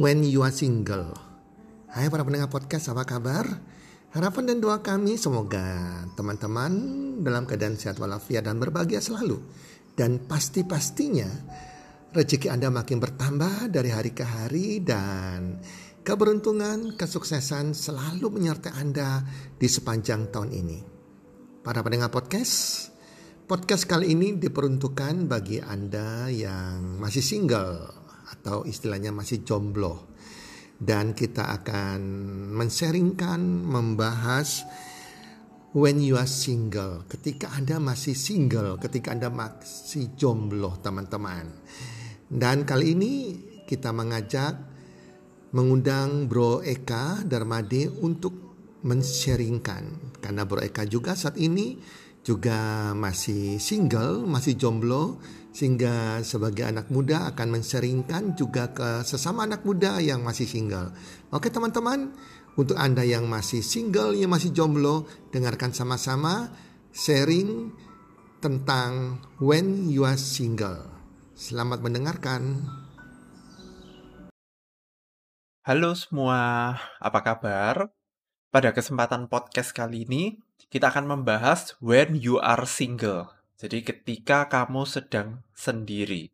When You Are Single. Hai para pendengar podcast, apa kabar? Harapan dan doa kami semoga teman-teman dalam keadaan sehat walafiat dan berbahagia selalu. Dan pasti-pastinya rezeki Anda makin bertambah dari hari ke hari dan keberuntungan, kesuksesan selalu menyertai Anda di sepanjang tahun ini. Para pendengar podcast, podcast kali ini diperuntukkan bagi Anda yang masih single atau istilahnya masih jomblo. Dan kita akan menseringkan, membahas when you are single, ketika Anda masih single, ketika Anda masih jomblo, teman-teman. Dan kali ini kita mengajak mengundang Bro Eka Darmade untuk mensharingkan karena Bro Eka juga saat ini juga masih single, masih jomblo sehingga sebagai anak muda akan menseringkan juga ke sesama anak muda yang masih single. Oke teman-teman, untuk Anda yang masih single, yang masih jomblo, dengarkan sama-sama sharing tentang when you are single. Selamat mendengarkan. Halo semua, apa kabar? Pada kesempatan podcast kali ini, kita akan membahas when you are single. Jadi ketika kamu sedang sendiri.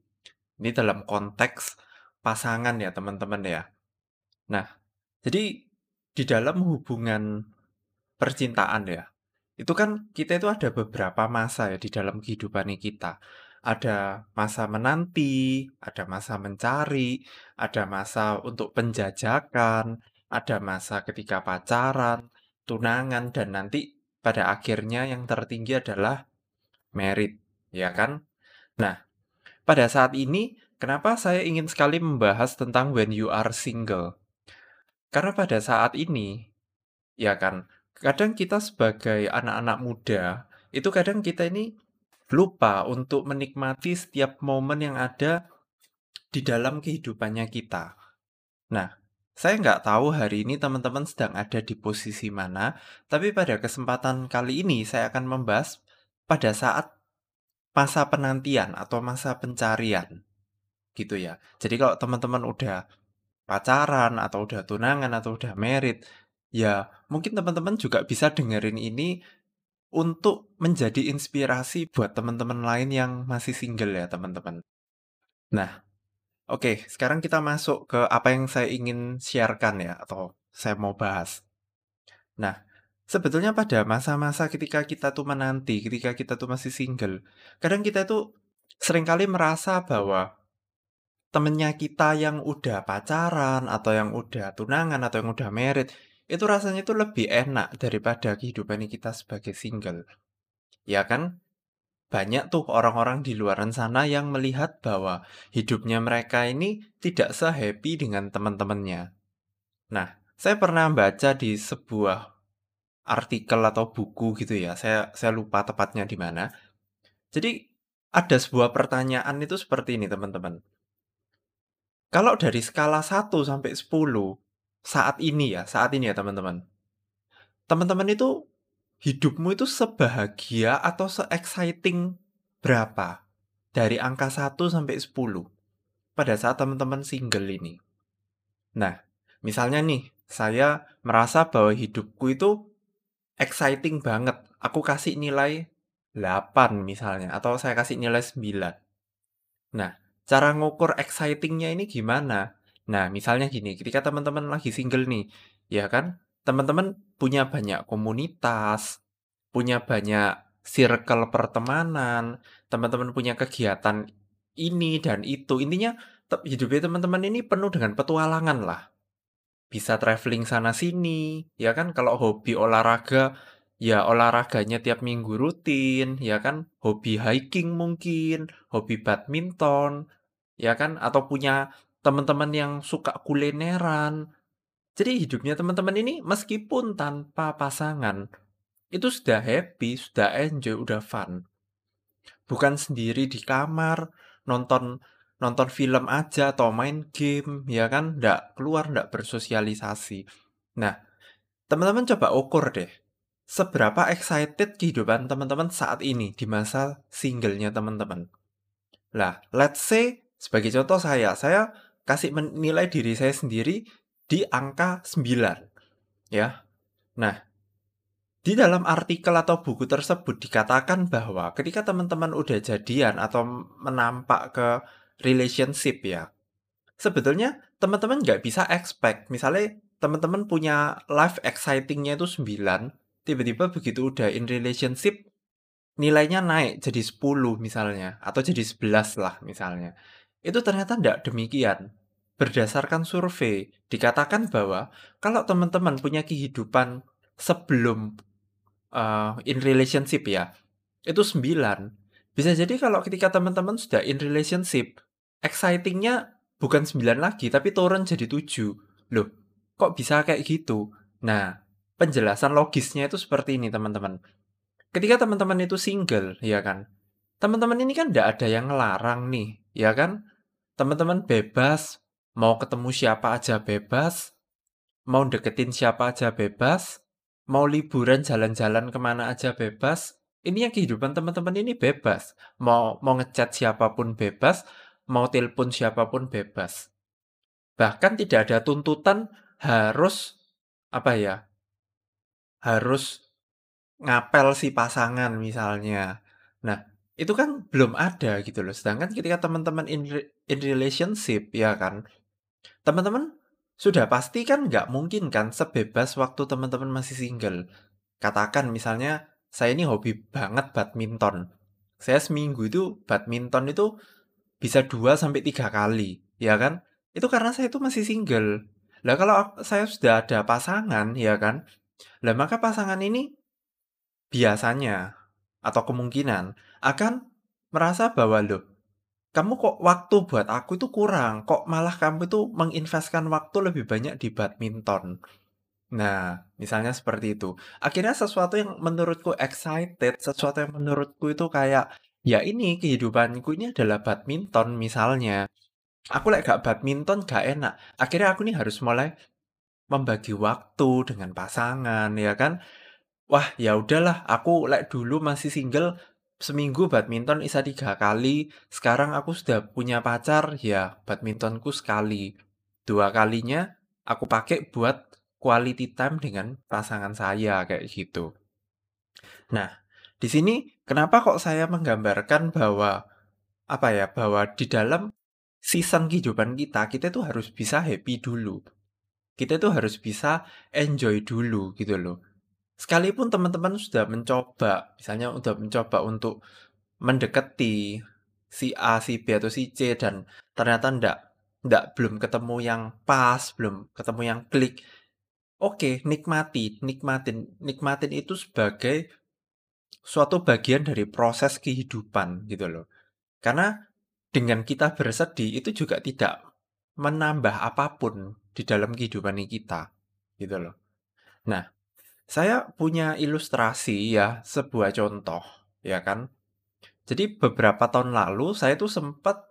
Ini dalam konteks pasangan ya teman-teman ya. Nah, jadi di dalam hubungan percintaan ya, itu kan kita itu ada beberapa masa ya di dalam kehidupan kita. Ada masa menanti, ada masa mencari, ada masa untuk penjajakan, ada masa ketika pacaran, tunangan, dan nanti pada akhirnya yang tertinggi adalah merit, ya kan? Nah, pada saat ini, kenapa saya ingin sekali membahas tentang when you are single? Karena pada saat ini, ya kan, kadang kita sebagai anak-anak muda, itu kadang kita ini lupa untuk menikmati setiap momen yang ada di dalam kehidupannya kita. Nah, saya nggak tahu hari ini teman-teman sedang ada di posisi mana, tapi pada kesempatan kali ini saya akan membahas pada saat masa penantian atau masa pencarian gitu ya. Jadi kalau teman-teman udah pacaran atau udah tunangan atau udah merit, ya mungkin teman-teman juga bisa dengerin ini untuk menjadi inspirasi buat teman-teman lain yang masih single ya teman-teman. Nah, oke, sekarang kita masuk ke apa yang saya ingin sharekan ya atau saya mau bahas. Nah, Sebetulnya pada masa-masa ketika kita tuh menanti, ketika kita tuh masih single, kadang kita tuh sering kali merasa bahwa temennya kita yang udah pacaran atau yang udah tunangan atau yang udah merit itu rasanya itu lebih enak daripada kehidupan kita sebagai single. Ya kan? Banyak tuh orang-orang di luar sana yang melihat bahwa hidupnya mereka ini tidak sehappy dengan teman-temannya. Nah, saya pernah baca di sebuah artikel atau buku gitu ya. Saya saya lupa tepatnya di mana. Jadi ada sebuah pertanyaan itu seperti ini, teman-teman. Kalau dari skala 1 sampai 10 saat ini ya, saat ini ya, teman-teman. Teman-teman itu hidupmu itu sebahagia atau se-exciting berapa? Dari angka 1 sampai 10 pada saat teman-teman single ini. Nah, misalnya nih, saya merasa bahwa hidupku itu exciting banget. Aku kasih nilai 8 misalnya, atau saya kasih nilai 9. Nah, cara ngukur excitingnya ini gimana? Nah, misalnya gini, ketika teman-teman lagi single nih, ya kan, teman-teman punya banyak komunitas, punya banyak circle pertemanan, teman-teman punya kegiatan ini dan itu. Intinya, hidupnya teman-teman ini penuh dengan petualangan lah bisa traveling sana sini, ya kan? Kalau hobi olahraga, ya olahraganya tiap minggu rutin, ya kan? Hobi hiking mungkin, hobi badminton, ya kan? Atau punya teman-teman yang suka kulineran. Jadi hidupnya teman-teman ini meskipun tanpa pasangan, itu sudah happy, sudah enjoy, udah fun. Bukan sendiri di kamar, nonton nonton film aja atau main game, ya kan? Nggak keluar, nggak bersosialisasi. Nah, teman-teman coba ukur deh. Seberapa excited kehidupan teman-teman saat ini di masa singlenya teman-teman. Lah, let's say sebagai contoh saya, saya kasih menilai diri saya sendiri di angka 9. Ya. Nah, di dalam artikel atau buku tersebut dikatakan bahwa ketika teman-teman udah jadian atau menampak ke relationship ya, sebetulnya teman-teman nggak bisa expect. Misalnya teman-teman punya life excitingnya itu 9, tiba-tiba begitu udah in relationship, nilainya naik jadi 10 misalnya, atau jadi 11 lah misalnya. Itu ternyata tidak demikian. Berdasarkan survei, dikatakan bahwa kalau teman-teman punya kehidupan sebelum uh, in relationship ya, itu 9. Bisa jadi kalau ketika teman-teman sudah in relationship, excitingnya bukan 9 lagi, tapi turun jadi 7. Loh, kok bisa kayak gitu? Nah, penjelasan logisnya itu seperti ini teman-teman. Ketika teman-teman itu single, ya kan? Teman-teman ini kan tidak ada yang ngelarang nih, ya kan? Teman-teman bebas, mau ketemu siapa aja bebas, mau deketin siapa aja bebas, mau liburan jalan-jalan ke mana aja bebas. Ini yang kehidupan teman-teman ini bebas. Mau mau ngechat siapa pun bebas, mau telepon siapa pun bebas. Bahkan tidak ada tuntutan harus apa ya? Harus ngapel si pasangan misalnya. Nah, itu kan belum ada gitu loh. Sedangkan ketika teman-teman in, in relationship ya kan, teman-teman sudah pasti kan nggak mungkin kan sebebas waktu teman-teman masih single. Katakan misalnya saya ini hobi banget badminton. Saya seminggu itu badminton itu bisa 2 sampai tiga kali, ya kan? Itu karena saya itu masih single. Lah kalau saya sudah ada pasangan, ya kan? Lah maka pasangan ini biasanya atau kemungkinan akan merasa bahwa loh kamu kok waktu buat aku itu kurang, kok malah kamu itu menginvestkan waktu lebih banyak di badminton. Nah, misalnya seperti itu. Akhirnya sesuatu yang menurutku excited, sesuatu yang menurutku itu kayak, ya ini kehidupanku ini adalah badminton misalnya. Aku lagi gak badminton gak enak. Akhirnya aku nih harus mulai membagi waktu dengan pasangan, ya kan? Wah, ya udahlah, aku like dulu masih single, seminggu badminton bisa tiga kali. Sekarang aku sudah punya pacar, ya badmintonku sekali. Dua kalinya aku pakai buat quality time dengan pasangan saya kayak gitu. Nah, di sini kenapa kok saya menggambarkan bahwa apa ya, bahwa di dalam season kehidupan kita, kita tuh harus bisa happy dulu. Kita tuh harus bisa enjoy dulu gitu loh. Sekalipun teman-teman sudah mencoba, misalnya sudah mencoba untuk mendekati si A, si B atau si C dan ternyata ndak ndak belum ketemu yang pas, belum ketemu yang klik. Oke, nikmati, nikmatin, nikmatin itu sebagai suatu bagian dari proses kehidupan gitu loh. Karena dengan kita bersedih itu juga tidak menambah apa pun di dalam kehidupan kita gitu loh. Nah, saya punya ilustrasi ya, sebuah contoh, ya kan. Jadi beberapa tahun lalu saya tuh sempat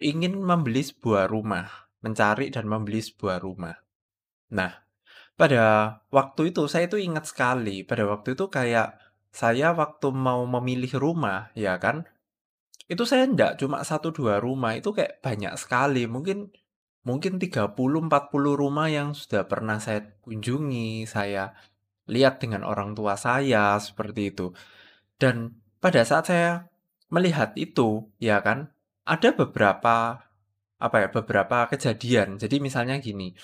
ingin membeli sebuah rumah, mencari dan membeli sebuah rumah. Nah, pada waktu itu saya tuh ingat sekali, pada waktu itu kayak saya waktu mau memilih rumah, ya kan, itu saya enggak cuma satu dua rumah, itu kayak banyak sekali, mungkin mungkin 30, 40 rumah yang sudah pernah saya kunjungi, saya lihat dengan orang tua saya seperti itu. Dan pada saat saya melihat itu, ya kan, ada beberapa apa ya, beberapa kejadian. Jadi misalnya gini.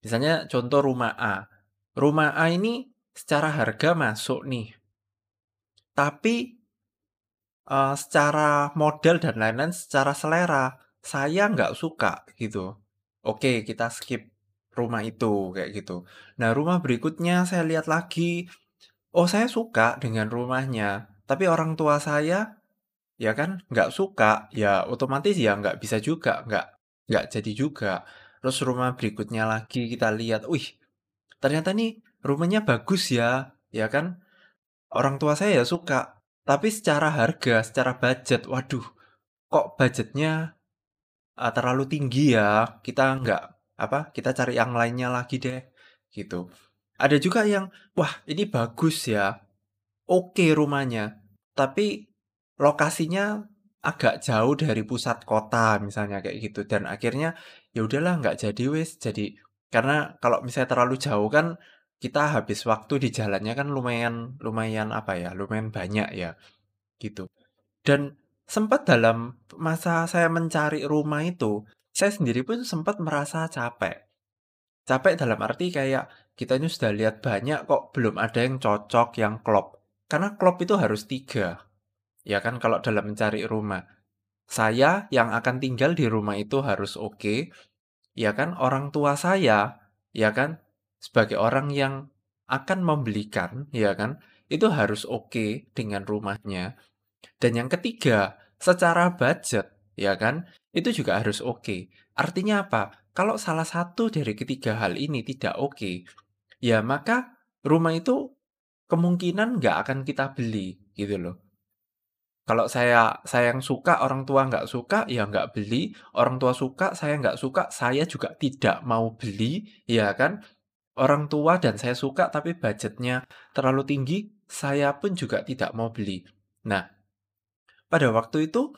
Misalnya contoh rumah A. Rumah A ini secara harga masuk nih. Tapi uh, secara model dan lain-lain, secara selera, saya nggak suka gitu. Oke, kita skip rumah itu kayak gitu. Nah, rumah berikutnya saya lihat lagi, oh saya suka dengan rumahnya, tapi orang tua saya ya kan nggak suka, ya otomatis ya nggak bisa juga, nggak nggak jadi juga. Terus rumah berikutnya lagi kita lihat, wih ternyata nih rumahnya bagus ya, ya kan? Orang tua saya ya suka, tapi secara harga, secara budget, waduh, kok budgetnya uh, terlalu tinggi ya, kita nggak apa, kita cari yang lainnya lagi deh, gitu. Ada juga yang, wah ini bagus ya, oke rumahnya, tapi lokasinya agak jauh dari pusat kota misalnya kayak gitu. Dan akhirnya ya udahlah nggak jadi wis. Jadi karena kalau misalnya terlalu jauh kan kita habis waktu di jalannya kan lumayan lumayan apa ya lumayan banyak ya gitu. Dan sempat dalam masa saya mencari rumah itu saya sendiri pun sempat merasa capek. Capek dalam arti kayak kita ini sudah lihat banyak kok belum ada yang cocok yang klop. Karena klop itu harus tiga ya kan kalau dalam mencari rumah. Saya yang akan tinggal di rumah itu harus oke ya kan orang tua saya ya kan sebagai orang yang akan membelikan ya kan itu harus oke dengan rumahnya dan yang ketiga secara budget ya kan itu juga harus oke artinya apa kalau salah satu dari ketiga hal ini tidak oke ya maka rumah itu kemungkinan nggak akan kita beli gitu loh kalau saya saya yang suka, orang tua nggak suka, ya nggak beli. Orang tua suka, saya nggak suka, saya juga tidak mau beli, ya kan? Orang tua dan saya suka, tapi budgetnya terlalu tinggi, saya pun juga tidak mau beli. Nah, pada waktu itu,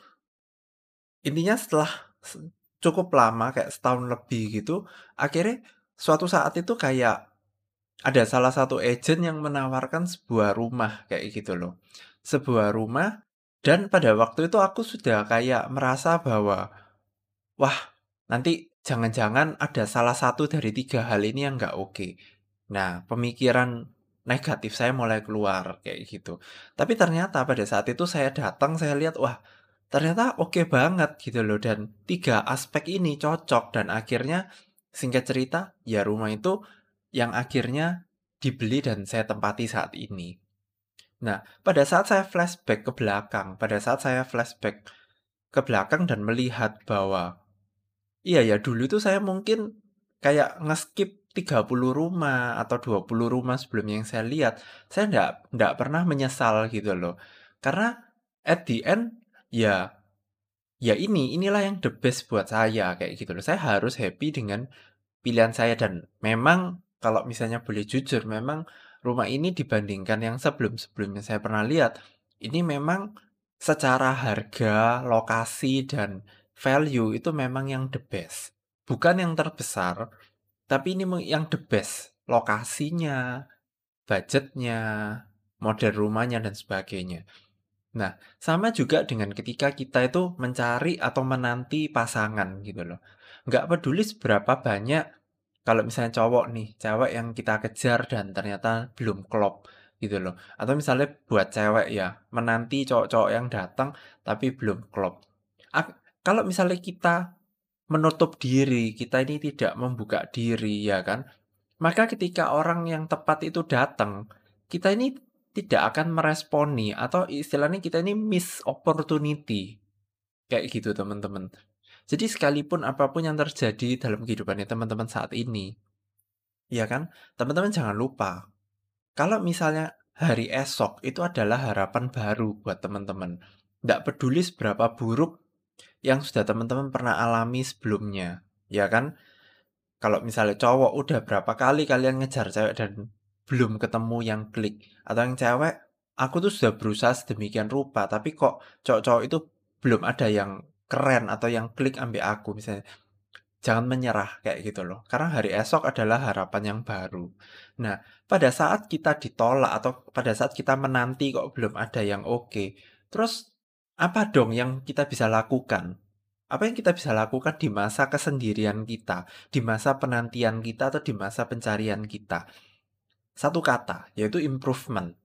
intinya setelah cukup lama, kayak setahun lebih gitu, akhirnya suatu saat itu kayak ada salah satu agent yang menawarkan sebuah rumah kayak gitu loh. Sebuah rumah dan pada waktu itu aku sudah kayak merasa bahwa, wah nanti jangan-jangan ada salah satu dari tiga hal ini yang nggak oke. Nah, pemikiran negatif saya mulai keluar kayak gitu. Tapi ternyata pada saat itu saya datang, saya lihat, wah ternyata oke banget gitu loh. Dan tiga aspek ini cocok dan akhirnya singkat cerita, ya rumah itu yang akhirnya dibeli dan saya tempati saat ini. Nah, pada saat saya flashback ke belakang, pada saat saya flashback ke belakang dan melihat bahwa iya ya dulu itu saya mungkin kayak ngeskip 30 rumah atau 20 rumah sebelumnya yang saya lihat, saya enggak enggak pernah menyesal gitu loh. Karena at the end ya ya ini inilah yang the best buat saya kayak gitu loh. Saya harus happy dengan pilihan saya dan memang kalau misalnya boleh jujur memang rumah ini dibandingkan yang sebelum-sebelumnya saya pernah lihat, ini memang secara harga, lokasi, dan value itu memang yang the best. Bukan yang terbesar, tapi ini yang the best. Lokasinya, budgetnya, model rumahnya, dan sebagainya. Nah, sama juga dengan ketika kita itu mencari atau menanti pasangan gitu loh. Nggak peduli seberapa banyak kalau misalnya cowok nih, cewek yang kita kejar dan ternyata belum klop gitu loh. Atau misalnya buat cewek ya, menanti cowok-cowok yang datang tapi belum klop. Kalau misalnya kita menutup diri, kita ini tidak membuka diri ya kan, maka ketika orang yang tepat itu datang, kita ini tidak akan meresponi atau istilahnya kita ini miss opportunity. Kayak gitu teman-teman. Jadi sekalipun apa pun yang terjadi dalam kehidupannya teman-teman saat ini, ya kan, teman-teman jangan lupa, kalau misalnya hari esok itu adalah harapan baru buat teman-teman. Tidak peduli seberapa buruk yang sudah teman-teman pernah alami sebelumnya, ya kan? Kalau misalnya cowok udah berapa kali kalian ngejar cewek dan belum ketemu yang klik, atau yang cewek, aku tuh sudah berusaha sedemikian rupa, tapi kok cowok-cowok itu belum ada yang keren atau yang klik ambil aku misalnya. Jangan menyerah kayak gitu loh. Karena hari esok adalah harapan yang baru. Nah, pada saat kita ditolak atau pada saat kita menanti kok belum ada yang oke, terus apa dong yang kita bisa lakukan? Apa yang kita bisa lakukan di masa kesendirian kita, di masa penantian kita atau di masa pencarian kita? Satu kata, yaitu improvement.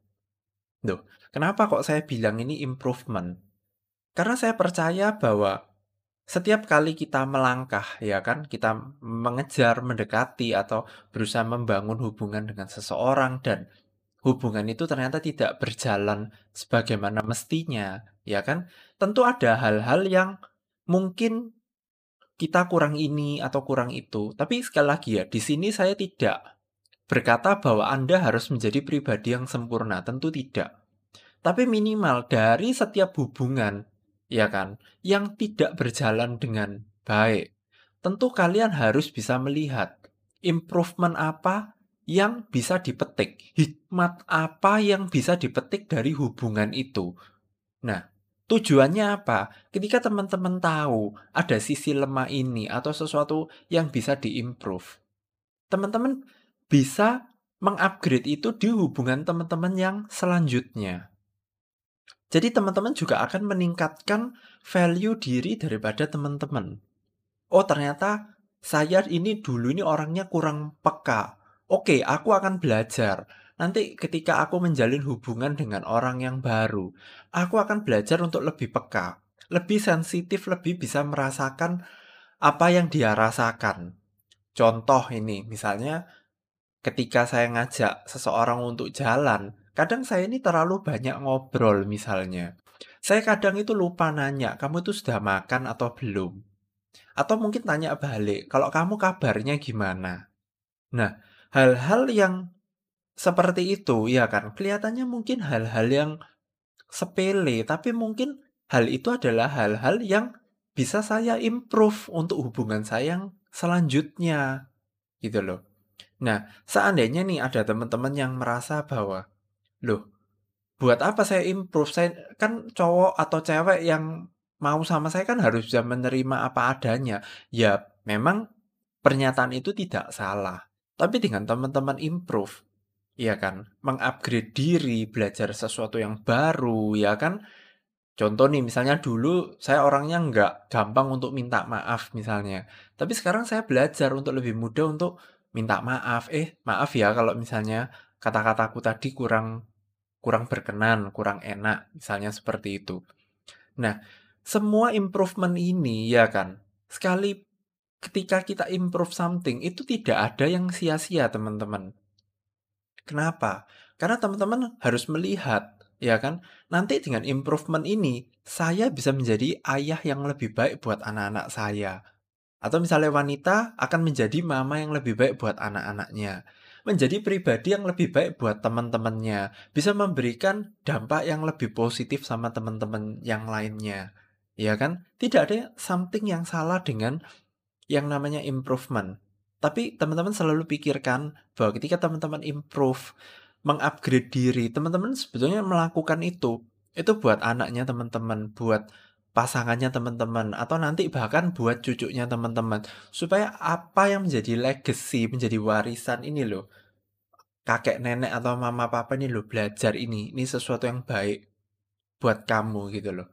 Duh, kenapa kok saya bilang ini improvement? Karena saya percaya bahwa setiap kali kita melangkah, ya kan, kita mengejar, mendekati, atau berusaha membangun hubungan dengan seseorang, dan hubungan itu ternyata tidak berjalan sebagaimana mestinya, ya kan, tentu ada hal-hal yang mungkin kita kurang ini atau kurang itu. Tapi sekali lagi ya, di sini saya tidak berkata bahwa Anda harus menjadi pribadi yang sempurna, tentu tidak. Tapi minimal dari setiap hubungan ya kan, yang tidak berjalan dengan baik. Tentu kalian harus bisa melihat improvement apa yang bisa dipetik, hikmat apa yang bisa dipetik dari hubungan itu. Nah, Tujuannya apa? Ketika teman-teman tahu ada sisi lemah ini atau sesuatu yang bisa diimprove, teman-teman bisa mengupgrade itu di hubungan teman-teman yang selanjutnya. Jadi teman-teman juga akan meningkatkan value diri daripada teman-teman. Oh ternyata saya ini dulu ini orangnya kurang peka. Oke, aku akan belajar. Nanti ketika aku menjalin hubungan dengan orang yang baru, aku akan belajar untuk lebih peka, lebih sensitif, lebih bisa merasakan apa yang dia rasakan. Contoh ini, misalnya ketika saya ngajak seseorang untuk jalan, kadang saya ini terlalu banyak ngobrol misalnya. Saya kadang itu lupa nanya, kamu itu sudah makan atau belum? Atau mungkin tanya balik, kalau kamu kabarnya gimana? Nah, hal-hal yang seperti itu, ya kan, kelihatannya mungkin hal-hal yang sepele, tapi mungkin hal itu adalah hal-hal yang bisa saya improve untuk hubungan saya yang selanjutnya, gitu loh. Nah, seandainya nih ada teman-teman yang merasa bahwa, loh, buat apa saya improve? Saya kan cowok atau cewek yang mau sama saya kan harus bisa menerima apa adanya. Ya, memang pernyataan itu tidak salah. Tapi dengan teman-teman improve, ya kan, mengupgrade diri, belajar sesuatu yang baru, ya kan. Contoh nih, misalnya dulu saya orangnya nggak gampang untuk minta maaf misalnya. Tapi sekarang saya belajar untuk lebih mudah untuk minta maaf. Eh, maaf ya kalau misalnya kata-kataku tadi kurang kurang berkenan, kurang enak, misalnya seperti itu. Nah, semua improvement ini ya kan, sekali ketika kita improve something itu tidak ada yang sia-sia teman-teman. Kenapa? Karena teman-teman harus melihat ya kan, nanti dengan improvement ini saya bisa menjadi ayah yang lebih baik buat anak-anak saya. Atau misalnya wanita akan menjadi mama yang lebih baik buat anak-anaknya. Menjadi pribadi yang lebih baik buat teman-temannya. Bisa memberikan dampak yang lebih positif sama teman-teman yang lainnya ya kan? Tidak ada something yang salah dengan yang namanya improvement. Tapi teman-teman selalu pikirkan bahwa ketika teman-teman improve, mengupgrade diri, teman-teman sebetulnya melakukan itu. Itu buat anaknya teman-teman, buat pasangannya teman-teman, atau nanti bahkan buat cucunya teman-teman. Supaya apa yang menjadi legacy, menjadi warisan ini loh. Kakek nenek atau mama papa ini loh belajar ini. Ini sesuatu yang baik buat kamu gitu loh.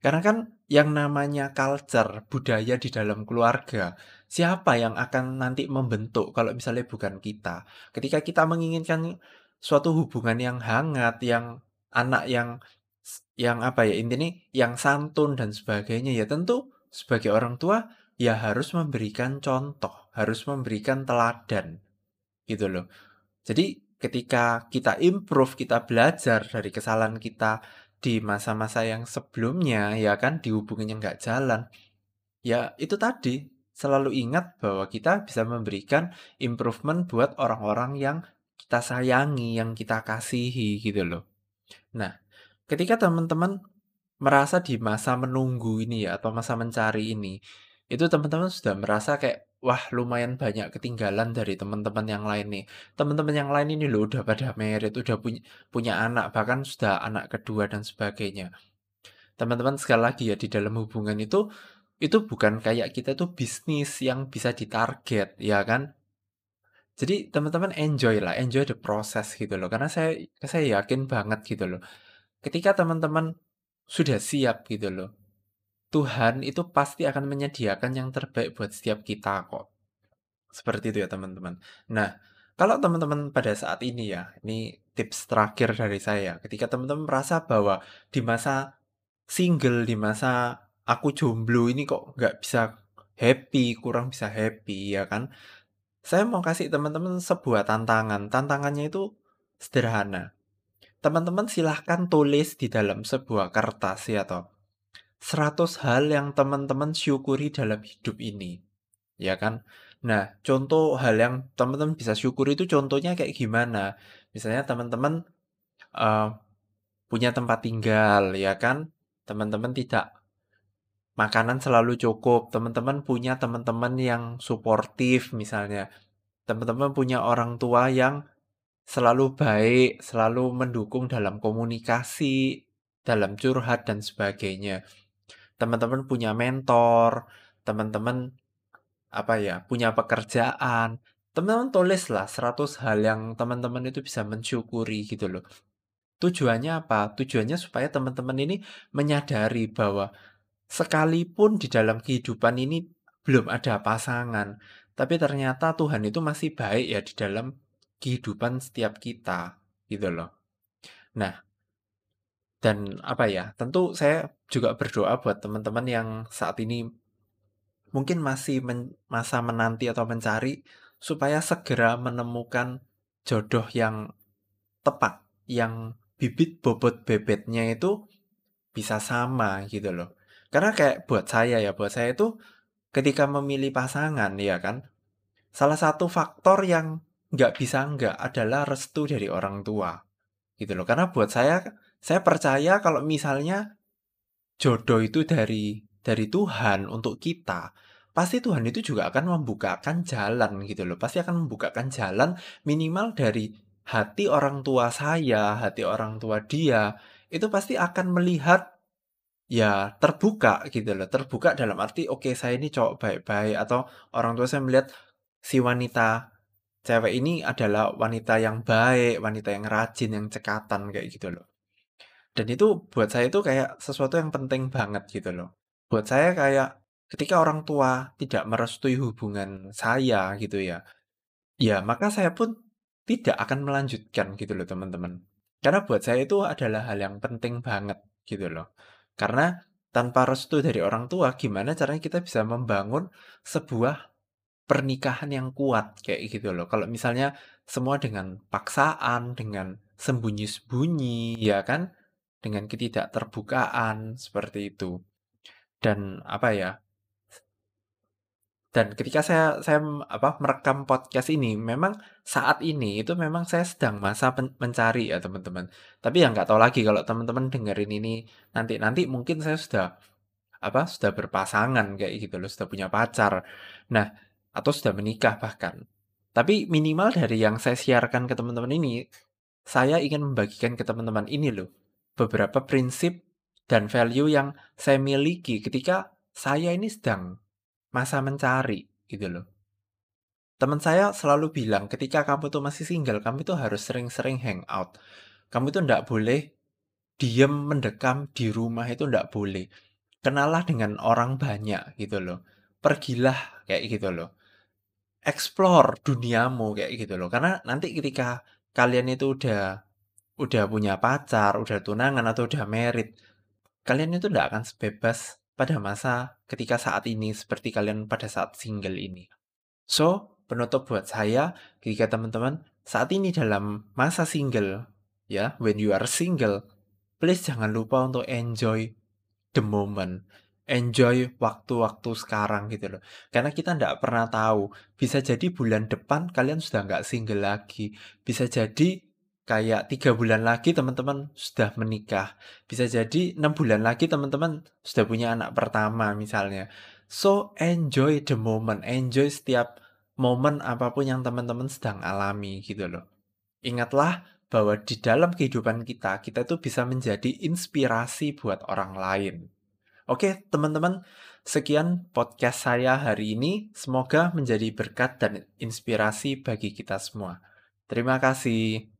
Karena kan yang namanya culture, budaya di dalam keluarga, siapa yang akan nanti membentuk kalau misalnya bukan kita. Ketika kita menginginkan suatu hubungan yang hangat, yang anak yang yang apa ya intinya yang santun dan sebagainya ya tentu sebagai orang tua ya harus memberikan contoh, harus memberikan teladan gitu loh. Jadi ketika kita improve, kita belajar dari kesalahan kita, di masa-masa yang sebelumnya ya kan di hubungan yang nggak jalan ya itu tadi selalu ingat bahwa kita bisa memberikan improvement buat orang-orang yang kita sayangi yang kita kasihi gitu loh nah ketika teman-teman merasa di masa menunggu ini ya atau masa mencari ini itu teman-teman sudah merasa kayak wah lumayan banyak ketinggalan dari teman-teman yang lain nih. Teman-teman yang lain ini loh udah pada merit, udah punya punya anak, bahkan sudah anak kedua dan sebagainya. Teman-teman sekali lagi ya di dalam hubungan itu itu bukan kayak kita tuh bisnis yang bisa ditarget, ya kan? Jadi teman-teman enjoy lah, enjoy the process gitu loh. Karena saya saya yakin banget gitu loh. Ketika teman-teman sudah siap gitu loh Tuhan itu pasti akan menyediakan yang terbaik buat setiap kita kok. Seperti itu ya teman-teman. Nah, kalau teman-teman pada saat ini ya, ini tips terakhir dari saya. Ketika teman-teman merasa bahwa di masa single, di masa aku jomblo ini kok nggak bisa happy, kurang bisa happy ya kan. Saya mau kasih teman-teman sebuah tantangan. Tantangannya itu sederhana. Teman-teman silahkan tulis di dalam sebuah kertas ya toh 100 hal yang teman-teman syukuri dalam hidup ini, ya kan? Nah, contoh hal yang teman-teman bisa syukuri itu contohnya kayak gimana? Misalnya teman-teman uh, punya tempat tinggal, ya kan? Teman-teman tidak makanan selalu cukup, teman-teman punya teman-teman yang suportif misalnya. Teman-teman punya orang tua yang selalu baik, selalu mendukung dalam komunikasi, dalam curhat dan sebagainya. Teman-teman punya mentor, teman-teman apa ya, punya pekerjaan, teman-teman tulislah 100 hal yang teman-teman itu bisa mensyukuri gitu loh. Tujuannya apa? Tujuannya supaya teman-teman ini menyadari bahwa sekalipun di dalam kehidupan ini belum ada pasangan, tapi ternyata Tuhan itu masih baik ya di dalam kehidupan setiap kita gitu loh. Nah, dan apa ya? Tentu saya juga berdoa buat teman-teman yang saat ini mungkin masih men masa menanti atau mencari supaya segera menemukan jodoh yang tepat, yang bibit bobot bebetnya itu bisa sama gitu loh. Karena kayak buat saya ya, buat saya itu ketika memilih pasangan ya kan, salah satu faktor yang nggak bisa nggak adalah restu dari orang tua gitu loh. Karena buat saya, saya percaya kalau misalnya jodoh itu dari dari Tuhan untuk kita, pasti Tuhan itu juga akan membukakan jalan gitu loh. Pasti akan membukakan jalan minimal dari hati orang tua saya, hati orang tua dia, itu pasti akan melihat ya terbuka gitu loh. Terbuka dalam arti oke okay, saya ini cowok baik-baik atau orang tua saya melihat si wanita cewek ini adalah wanita yang baik, wanita yang rajin, yang cekatan kayak gitu loh. Dan itu buat saya itu kayak sesuatu yang penting banget gitu loh. Buat saya kayak ketika orang tua tidak merestui hubungan saya gitu ya, ya maka saya pun tidak akan melanjutkan gitu loh teman-teman. Karena buat saya itu adalah hal yang penting banget gitu loh. Karena tanpa restu dari orang tua, gimana caranya kita bisa membangun sebuah pernikahan yang kuat kayak gitu loh. Kalau misalnya semua dengan paksaan, dengan sembunyi-sembunyi, ya kan? Dengan ketidakterbukaan seperti itu. Dan apa ya? Dan ketika saya saya apa merekam podcast ini, memang saat ini itu memang saya sedang masa mencari ya teman-teman. Tapi yang nggak tahu lagi kalau teman-teman dengerin ini nanti nanti mungkin saya sudah apa sudah berpasangan kayak gitu loh, sudah punya pacar. Nah, atau sudah menikah bahkan. Tapi minimal dari yang saya siarkan ke teman-teman ini, saya ingin membagikan ke teman-teman ini loh, beberapa prinsip dan value yang saya miliki ketika saya ini sedang masa mencari gitu loh. Teman saya selalu bilang ketika kamu tuh masih single, kamu tuh harus sering-sering hangout. Kamu tuh ndak boleh diem mendekam di rumah itu ndak boleh. Kenalah dengan orang banyak gitu loh. Pergilah kayak gitu loh explore duniamu kayak gitu loh. Karena nanti ketika kalian itu udah udah punya pacar, udah tunangan atau udah merit, kalian itu tidak akan sebebas pada masa ketika saat ini seperti kalian pada saat single ini. So, penutup buat saya ketika teman-teman saat ini dalam masa single, ya, when you are single, please jangan lupa untuk enjoy the moment enjoy waktu-waktu sekarang gitu loh. Karena kita nggak pernah tahu, bisa jadi bulan depan kalian sudah nggak single lagi. Bisa jadi kayak tiga bulan lagi teman-teman sudah menikah. Bisa jadi enam bulan lagi teman-teman sudah punya anak pertama misalnya. So enjoy the moment, enjoy setiap momen apa pun yang teman-teman sedang alami gitu loh. Ingatlah bahwa di dalam kehidupan kita, kita tuh bisa menjadi inspirasi buat orang lain. Oke, teman-teman, sekian podcast saya hari ini. Semoga menjadi berkat dan inspirasi bagi kita semua. Terima kasih.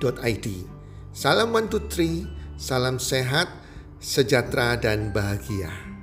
healthcommunity.id. Salam one two three, salam sehat, sejahtera dan bahagia.